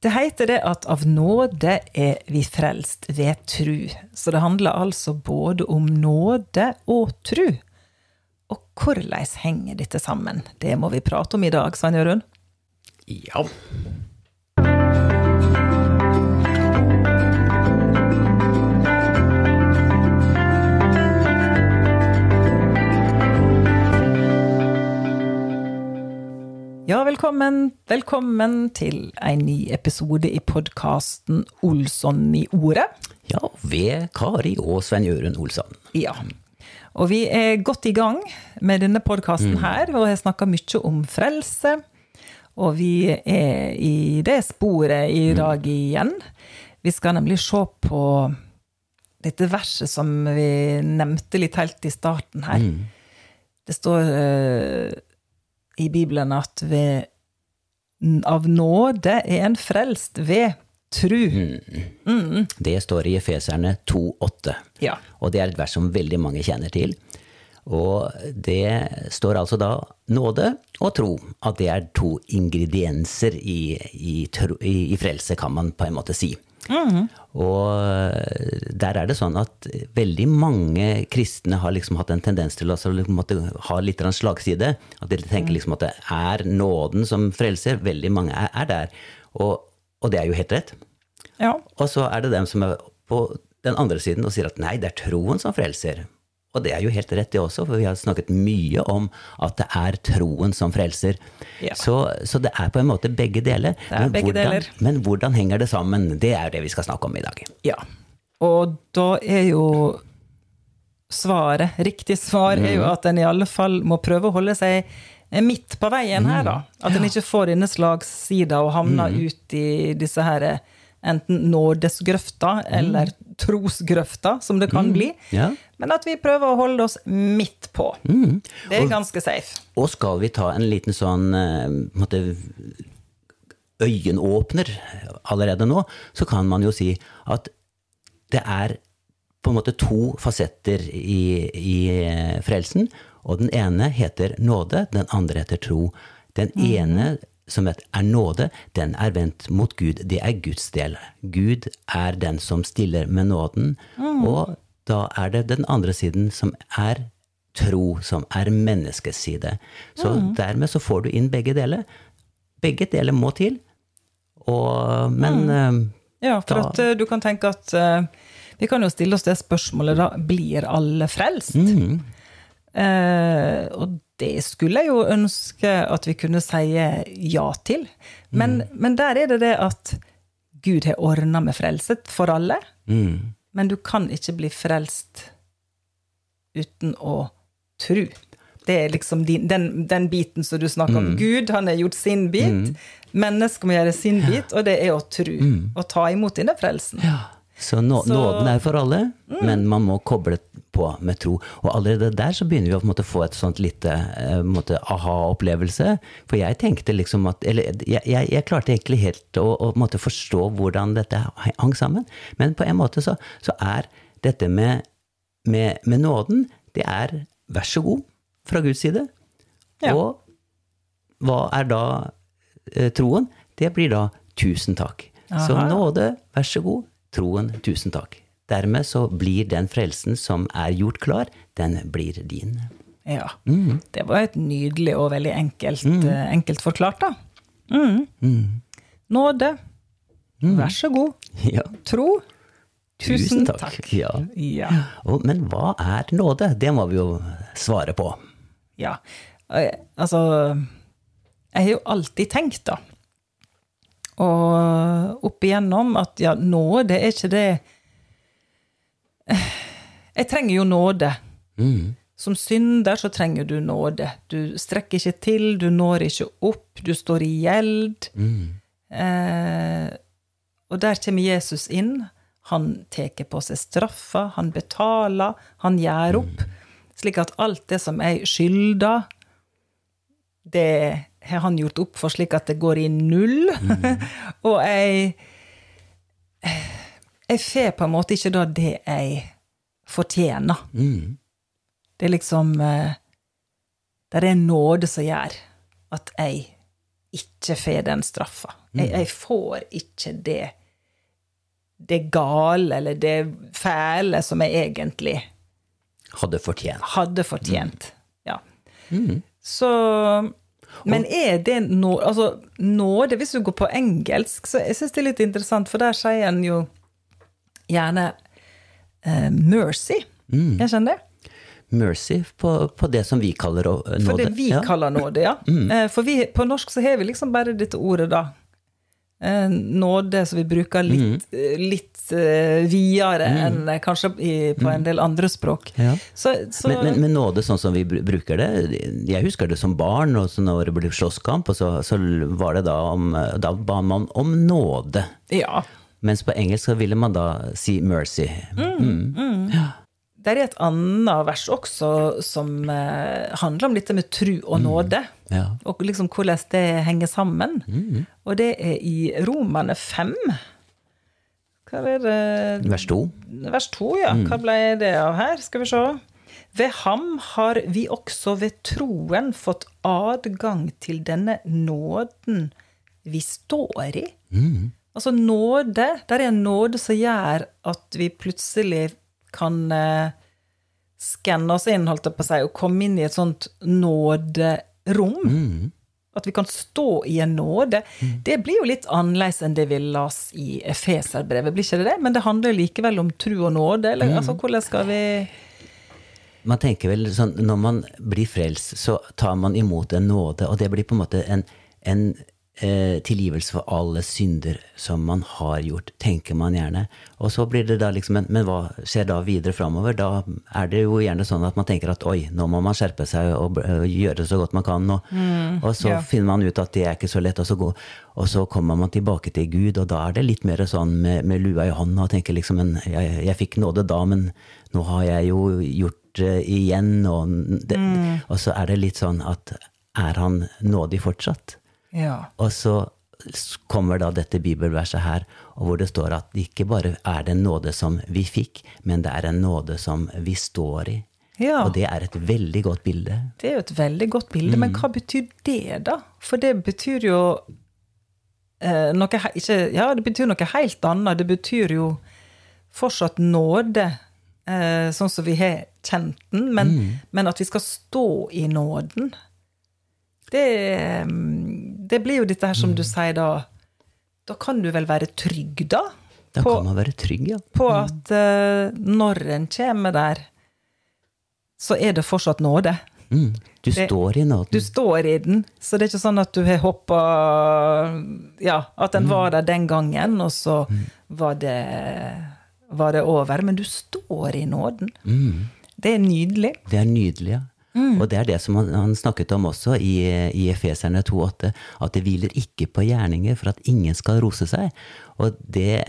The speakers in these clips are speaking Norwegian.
Det heter det at av nåde er vi frelst ved tru. Så det handler altså både om nåde og tru. Og hvordan henger dette sammen? Det må vi prate om i dag, Svein Jørund. Ja. Ja, velkommen, velkommen til en ny episode i podkasten Olsson i ordet. ja, ved Kari og Svein Jørund Olsson. Ja. Og vi er godt i gang med denne podkasten her, og har snakka mye om frelse. Og vi er i det sporet i dag igjen. Vi skal nemlig se på dette verset som vi nevnte litt helt i starten her. Det står eh, i Bibelen at ved, av nåde er en frelst ved tru. Det står i Efeserne 2,8. Ja. Og det er et vers som veldig mange kjenner til. Og det står altså da nåde og tro, at det er to ingredienser i, i, tro, i, i frelse, kan man på en måte si. Og der er det sånn at veldig mange kristne har liksom hatt en tendens til å liksom måtte ha litt slagside. At de tenker liksom at det er nåden som frelser. Veldig mange er, er der. Og, og det er jo helt rett. ja. Og så er det dem som er på den andre siden og sier at nei, det er troen som frelser. Og det er jo helt rett, det også, for vi har snakket mye om at det er troen som frelser. Ja. Så, så det er på en måte begge deler. er men, begge hvordan, deler. men hvordan henger det sammen? Det er det vi skal snakke om i dag. Ja. Og da er jo svaret, riktig svar, er jo at en i alle fall må prøve å holde seg midt på veien her, da. At en ikke får denne slagssida og havner ut i disse her enten nådesgrøfta eller trosgrøfta, som det kan bli. Ja. Men at vi prøver å holde oss midt på. Det er ganske safe. Og skal vi ta en liten sånn eh, på måte, øyenåpner allerede nå, så kan man jo si at det er på en måte to fasetter i, i eh, frelsen. Og den ene heter nåde, den andre heter tro. Den ene som er nåde, den er vendt mot Gud. Det er Guds del. Gud er den som stiller med nåden. Og da er det den andre siden som er tro, som er menneskets side. Så dermed så får du inn begge deler. Begge deler må til. Og, men mm. Ja, for Da- at eh, du kan tenke at eh, Vi kan jo stille oss det spørsmålet, da. Blir alle frelst? Eh, og det skulle jeg jo ønske at vi kunne si ja til. Men, men der er det det at Gud har ordna med frelse for alle. mm, Men du kan ikke bli frelst uten å tru. Det er liksom din, den, den biten som du snakker om. Gud han har gjort sin bit. Mennesket må gjøre sin bit, og det er å tru. Og ta imot denne frelsen. Så, nå, Så- nåden er for alle, men man må koble på med tro. Og allerede der så begynner vi å måte, få et sånt lite eh, aha-opplevelse. For jeg tenkte liksom at Eller jeg, jeg, jeg klarte egentlig helt å, å måte, forstå hvordan dette hang sammen. Men på en måte så, så er dette med, med, med nåden, det er vær så god fra Guds side. Ja. Og hva er da eh, troen? Det blir da tusen takk. Så nåde, vær så god. Troen, tusen takk. Dermed så blir den frelsen som er gjort klar, den blir din. Ja. Det var et nydelig og veldig enkelt, mm. enkelt forklart, da. Mm. Nåde. Vær så god. Ja, Tro. Tusen takk. Ja. Ja. Og, men hva er nåde? Det må vi jo svare på. ja. Eh, Altså Jeg har jo alltid tenkt, da, og opp igjennom, at ja, nåde er ikke det Jeg trenger jo nåde. Mm. Som synder så trenger du nåde. Du strekker ikke til, du når ikke opp, du står i gjeld. Eh, og der kommer Jesus inn. Han tar på seg straffa, han betaler, han gjør opp. Slik at alt det som jeg skylder, det har han gjort opp for slik at det går i null. og jeg Jeg får på en måte ikke da det jeg fortjener. Mm. Det er liksom eh, Det er en nåde som gjør at jeg ikke får den straffa. Jeg, jeg får ikke det det gale eller det fæle som jeg egentlig Hadde fortjent. hadde fortjent. Ja. Så Men er det nå Altså, nåde Hvis du går på engelsk, så jeg syns det er litt interessant, for der sier en jo gjerne uh, mercy. Jeg skjønner det? Mercy på, på det som vi kaller nåde. For det vi Ja. kaller nåde, ja. Mm. For vi, på norsk så har vi liksom bare dette ordet, da. Eh, Nåde, som vi bruker litt, mm. litt uh, videre enn eh, kanskje i, på en del andre språk. Ja. Så, så Men, men, men nåde sånn som vi bruker det Jeg husker det som barn, og så når det ble slåsskamp, og så, så var det da om Da ba man om nåde. ja. Mens på engelsk så ville man da si mercy. Det er et annet vers også som eh, handler om dette med tru og nåde. Ja. Og liksom hvordan det henger sammen. Og det er i Romane 5. Hva er det Vers 2. Vers 2, ja. Hva ble det av her? Skal vi se. Ved ham har vi også ved troen fått adgang til denne nåden vi står i. Altså nåde. Der er en nåde som gjør at vi plutselig kan eh, skanne oss inn, holdt jeg på å si, og komme inn i et sånt nåderom. At vi kan stå i en nåde. Det blir jo litt annerledes enn det vi las i Efeserbrevet, blir ikke det det? Men det handler likevel om tru og nåde. Eller altså, hvordan skal vi Man tenker vel sånn Når man blir frelst, så tar man imot en nåde, og det blir på en måte en, en eh, tilgivelse for alle synder som man har gjort, tenker man gjerne. Og så blir det da liksom en, Men hva skjer da videre framover? Da er det jo gjerne sånn at man tenker at oi, nå må man skjerpe seg og og gjøre så godt man kan. Og, og så ja. finner man ut at det er ikke så lett, og så, gå, og så kommer man tilbake til Gud, og da er det litt mer sånn med, med lua i hånda og tenker liksom men jeg, jeg fikk nåde da, men nå har jeg jo gjort det igjen, og, det, og så er det litt sånn at er han nådig fortsatt? Ja. Og så kommer da dette bibelverset her, hvor det står at det ikke bare er det en nåde som vi fikk, men det er en nåde som vi står i. ja. Og det er et veldig godt bilde. Det er jo et veldig godt bilde, men hva betyr det, da? For det betyr jo eh, noe ikke, Ja, det betyr noe helt annet. Det betyr jo fortsatt nåde, eh, sånn som vi har kjent den, men, men at vi skal stå i nåden. Det, mm, det blir jo dette her som du sier da Da kan du vel være trygg, da? Da På- kan man være trygg, ja. på at uh, når en kommer der, så er det fortsatt nåde. Mm. Du Det- står i nåden. Du står i den, så det er ikke sånn at du har hoppa Ja, at den var der den gangen, og så var det, var det over. Men du står i nåden. Det er nydelig. Det er nydelig, ja. Og det er det som han, han snakket om også i, i Efeserne 2,8, at det hviler ikke på gjerninger for at ingen skal rose seg. Og det,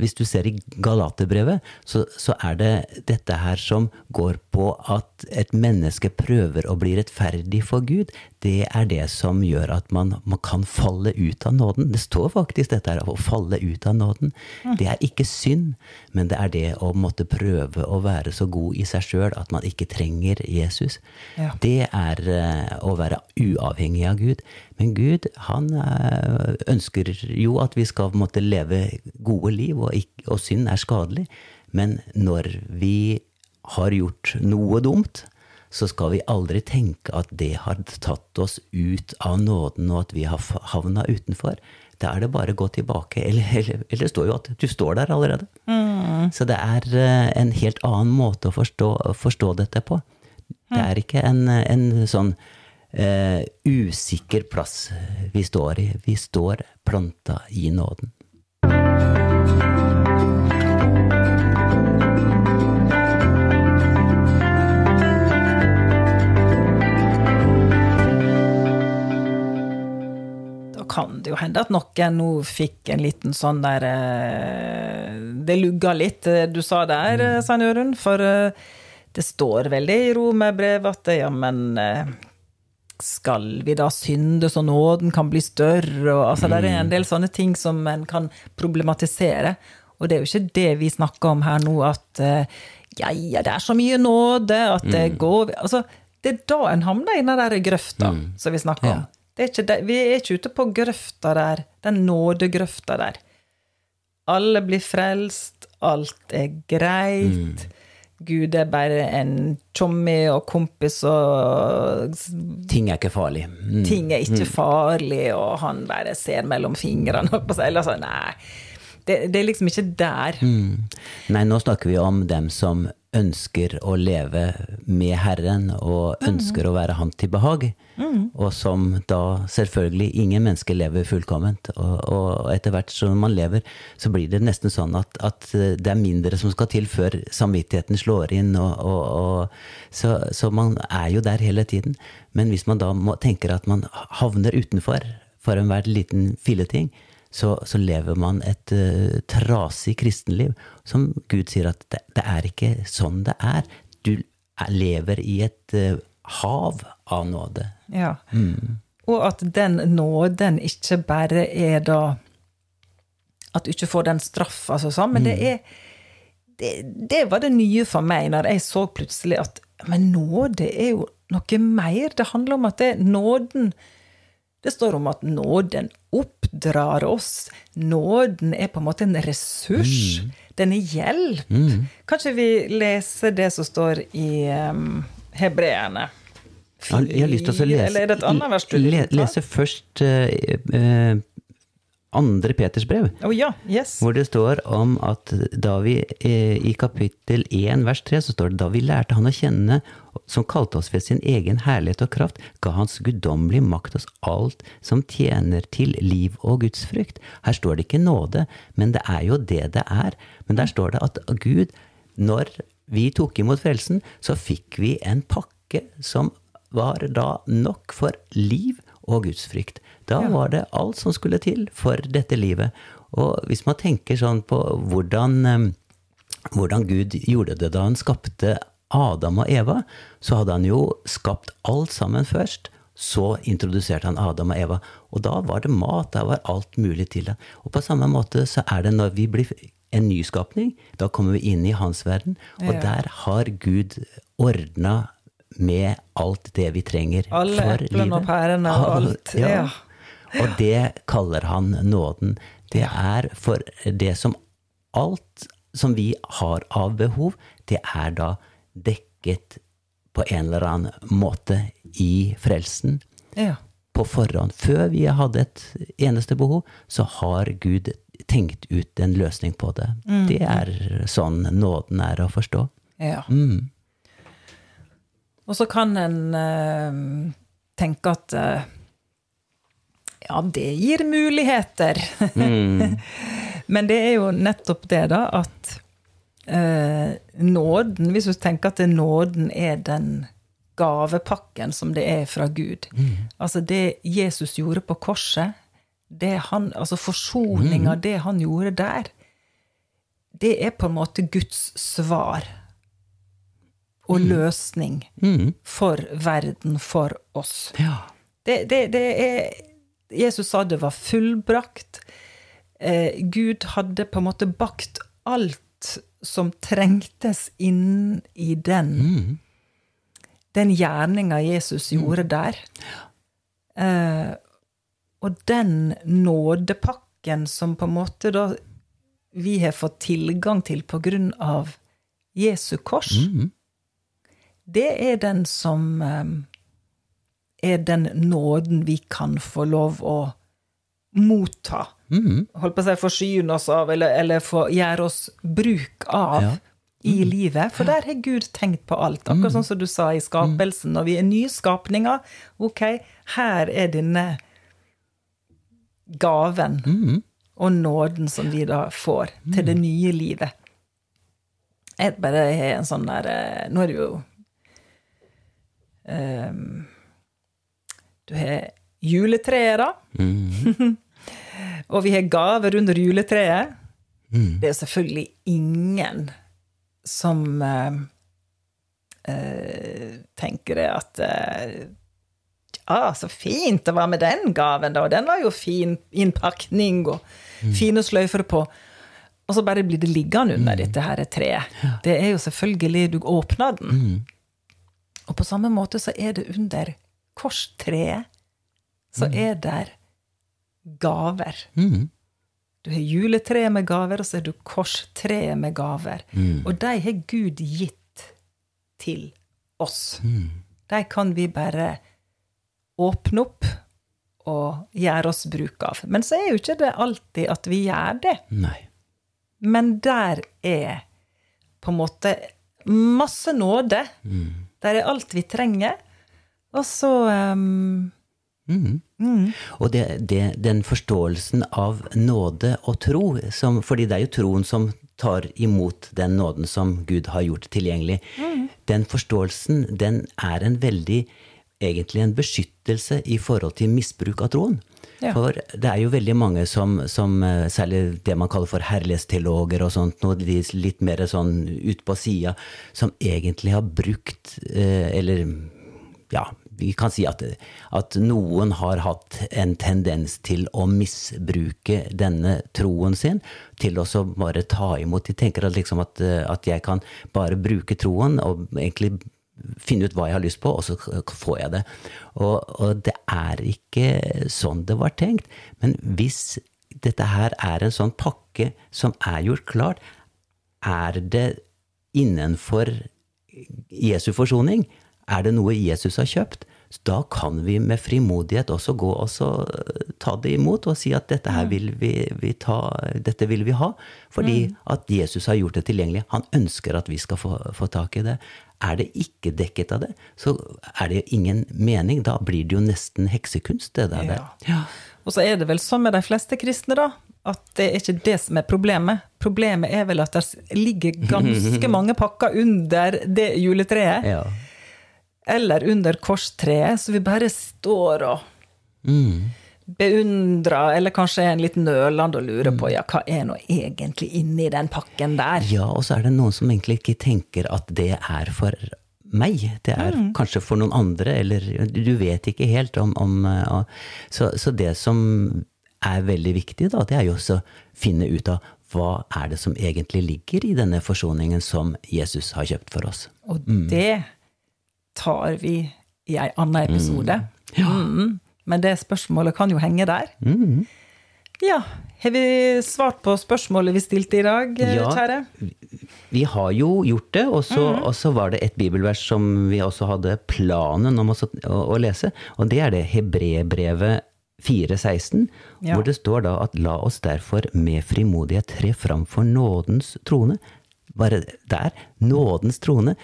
hvis du ser i Galaterbrevet, så, så er det dette her som går på at et menneske prøver å bli rettferdig for Gud. Det er det som gjør at man, man kan falle ut av nåden. Det står faktisk dette her, å falle ut av nåden. Det er ikke synd, men det er det å måtte prøve å være så god i seg sjøl at man ikke trenger Jesus. Ja. Det er eh, å være uavhengig av Gud. Men Gud han eh, ønsker jo at vi skal måtte leve gode liv, og, ikke, og synd er skadelig. Men når vi har gjort noe dumt, så skal vi aldri tenke at det har tatt oss ut av nåden, og at vi har havna utenfor. Da er det bare å gå tilbake. Eller, eller, eller det står jo at du står der allerede. Så det er eh, en helt annen måte å forstå, forstå dette på. Det er ikke en, en sånn eh, usikker plass vi står i. Vi står planta i nåden. Kan det jo hende at noen nå fikk en liten sånn der eh, Det lugga litt, du sa der, eh, Svein Jørund. For eh, det står veldig i romerbrevet at ja, men eh, skal vi da synde så nåden kan bli større? Og, altså, Det er en del sånne ting som en kan problematisere. Og det er jo ikke det vi snakker om her nå, at eh, ja, ja, det er så mye nåde at det går Altså, det er da en havner i den der grøfta som vi snakker om. Det er ikke det. Vi er ikke ute på grøfta der, den nådegrøfta der. Alle blir frelst, alt er greit. Gud er bare en tjommi og kompis, og Ting er ikke farlig. Mm. ting er ikke farlig, og han bare ser mellom fingrene. Eller så, nei. Det, det er liksom ikke der. Nei, nå snakker vi om dem som ønsker å leve med Herren, og ønsker å være Han til behag. Og som da selvfølgelig ingen mennesker lever fullkomment. Og, og etter hvert som man lever, så blir det nesten sånn at, at det er mindre som skal til før samvittigheten slår inn. Og, og, så, så man er jo der hele tiden. Men hvis man da må, tenker at man havner utenfor for enhver liten filleting, så, så lever man et uh, trasig kristenliv. Som Gud sier at det, det er ikke sånn det er. Du er, lever i et uh, hav av nåde. Ja. Og at den nåden ikke bare er da At du ikke får den straffa, altså, sånn, men det er det, det var det nye for meg, når jeg så plutselig at Men nåde er jo noe mer. Det handler om at det nåden Det står om at nåden oppdrar oss. Nåden er på en måte en ressurs. Den er hjelp. Mm. Kanskje vi leser det som står i um, hebreerne? Jeg har lyst til å lese, Eller er det et annet vers du vil ta? lese først uh, uh, andre Peters brev. oh, ja, yes. Hvor det står om at da vi eh, i kapittel 1 vers 3 så står det da vi lærte han å kjenne, som kalte oss ved sin egen herlighet og kraft, ga hans guddommelige makt oss alt som tjener til liv og gudsfrykt. Her står det ikke nåde, men det er jo det det er. Men der står det at Gud, når vi tok imot frelsen, så fikk vi en pakke som var da nok for liv og gudsfrykt. Da var det alt som skulle til for dette livet. Og hvis man tenker sånn på hvordan, eh, hvordan Gud gjorde det da han skapte Adam og Eva, så hadde han jo skapt alt sammen først. Så introduserte han Adam og Eva. Og da var det mat, da var alt mulig til det. Og på samme måte så er det når vi blir en nyskapning, da kommer vi inn i hans verden. Og Ja. der har Gud ordna med alt det vi trenger Alle for eplene livet. og pærene og alt, Ja. ja. Og det kaller han nåden. Det er for det som alt som vi har av behov, det er da dekket på en eller annen måte i frelsen. Ja. På forhånd. Før vi hadde et eneste behov, så har Gud tenkt ut en løsning på det. Det er sånn nåden er å forstå. ja. Mm. Og så kan en eh, tenke at eh, ja, det gir muligheter. Men det er jo nettopp det, da, at nåden Hvis du tenker at nåden er den gavepakken som det er fra Gud Altså det Jesus gjorde på korset, det han, altså forsoninga, det han gjorde der, det er på en måte Guds svar og løsning for verden, for oss. Ja. Det, det, det er Jesus sa det var fullbrakt. Eh, Gud hadde på en måte bakt alt som trengtes inn i den. Den gjerninga Jesus gjorde der. Eh, og den nådepakken som på en måte da vi har fått tilgang til på grunn av Jesu kors, det er den som eh, er den nåden vi kan få lov å motta. Holdt på å si forsyne oss av, eller, eller få gjøre oss bruk av Ja. i livet. For der har Gud tenkt på alt. Akkurat sånn som du sa i skapelsen. Når vi er nyskapninger, ok, her er denne gaven og nåden som vi da får til det nye livet. Jeg bare har en sånn der eh, Nå er det jo um, Du har juletreet, da. og vi har gaver under juletreet. Det er selvfølgelig ingen som uh, uh, tenker det at uh, Ja, så fint det var med den gaven, da. Og den var jo fin innpakning og fine sløyfer på. Og så bare blir det liggende under dette her treet. Det er jo selvfølgelig Du åpner den. Og på samme måte så er det under korstreet så er der gaver. Mm. Du har juletreet med gaver, og så har du korstreet med gaver. Og de har Gud gitt til oss. De kan vi bare åpne opp og gjøre oss bruk av. Men så er jo ikke det alltid at vi gjør det. Nei. Men der er på en måte masse nåde. Der er alt vi trenger. Og så um, Og det, det, den forståelsen av nåde og tro, som, fordi det er jo troen som tar imot den nåden som Gud har gjort tilgjengelig, den forståelsen, den er en veldig egentlig en beskyttelse i forhold til misbruk av troen. Ja. For det er jo veldig mange som, som eh, særlig det man kaller for herlighetsteologer og sånt, noe de litt mer sånn ut på sida, som egentlig har brukt, eh, eller ja, vi kan si at, at noen har hatt en tendens til å misbruke denne troen sin, til å bare ta imot. De tenker at, liksom at, at jeg kan bare bruke troen og egentlig finne ut hva jeg har lyst på, og så får jeg det. Og, og det er ikke sånn det var tenkt. Men hvis dette her er en sånn pakke som er gjort klart, er det innenfor Jesu forsoning? Er det noe Jesus har kjøpt? Så da kan vi med frimodighet også gå og så ta det imot og si at dette her vil vi, vi ta, dette vil vi ha. Fordi at Jesus har gjort det tilgjengelig. Han ønsker at vi skal få, få tak i det. Er det ikke dekket av det, så er det ingen mening. Da blir det jo nesten heksekunst, det der. Ja. Ja. Og så er det vel sånn med de fleste kristne, da, at det er ikke det som er problemet. Problemet er vel at det ligger ganske mange pakker under det juletreet. Ja. Eller under korstreet, så vi bare står og Mm. beundrer, eller kanskje er en litt nølende og lurer på ja, hva er nå egentlig inni den pakken der? Ja, og så er det noen som egentlig ikke tenker at det er for meg. Det er kanskje for noen andre, eller du vet ikke helt om, om uh, så, så det som er veldig viktig, da, det er jo også å finne ut av hva er det som egentlig ligger i denne forsoningen som Jesus har kjøpt for oss. Og det tar vi i ei anna episode. Mm. Men det spørsmålet kan jo henge der. Mm. Ja. Har vi svart på spørsmålet vi stilte i dag, eh, Ja. kjære? Vi har jo gjort det, og så, var det et bibelvers som vi også hadde planen om å, å, lese, og det er det Hebrebrevet 4,16, Ja. hvor det står da at la oss derfor med frimodighet tre fram for nådens trone. Bare der. Nådens trone.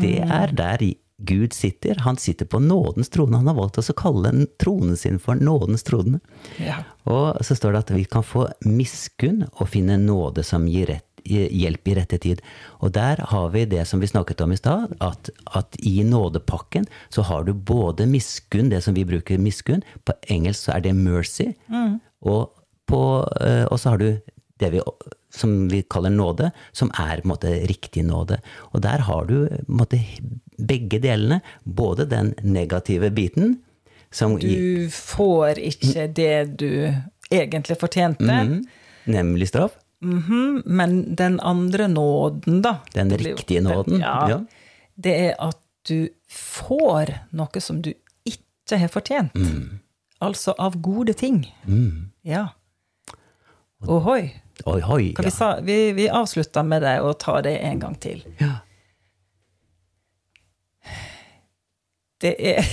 Det er der Gud sitter. Han sitter på nådens trone. Han har valgt oss å kalle tronen sin for nådens trone. Ja. Og så står det at vi kan få miskunn og finne nåde som gir rett, hjelp i rette tid. Og der har vi det som vi snakket om i stad, at, at i nådepakken så har du både miskunn, det som vi bruker miskunn, på engelsk så er det mercy, og, på, eh, og så har du det vi, som vi kaller nåde, som er måte, riktig nåde. Og der har du måte, begge delene, både den negative biten, som Du får ikke det du egentlig fortjente, Mhm. nemlig straff, Mhm, men den andre nåden, da Den riktige nåden, Ja, ja. Det er at du får noe som du ikke har fortjent. Mm. Altså av gode ting. Ja. Ohoi. Oi, oi. Ja. vi, sa, vi, vi avslutter med det og tar det en gang til. Ja. Det er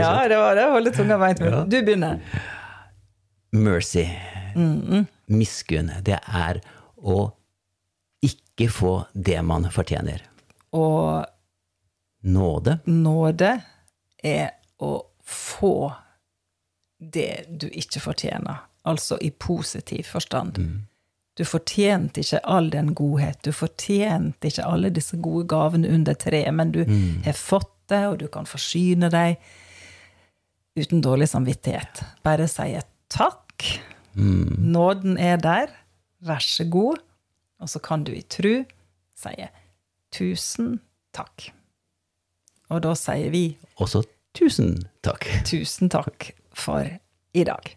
Ja, det var det. Holde tunga beint Ja. Du begynner. Mercy, miskunn, det er å ikke få det man fortjener. Og Nåde, nåde er å få det du ikke fortjener. Altså i positiv forstand. Du fortjente ikke all den godhet. Du fortjente ikke alle disse gode gavene under treet, men du har fått det, og du kan forsyne deg uten dårlig samvittighet. Bare si takk. Nåden er der. Vær så god. Og så kan du i tru si tusen takk. Og da sier vi også tusen takk. tusen takk for i dag.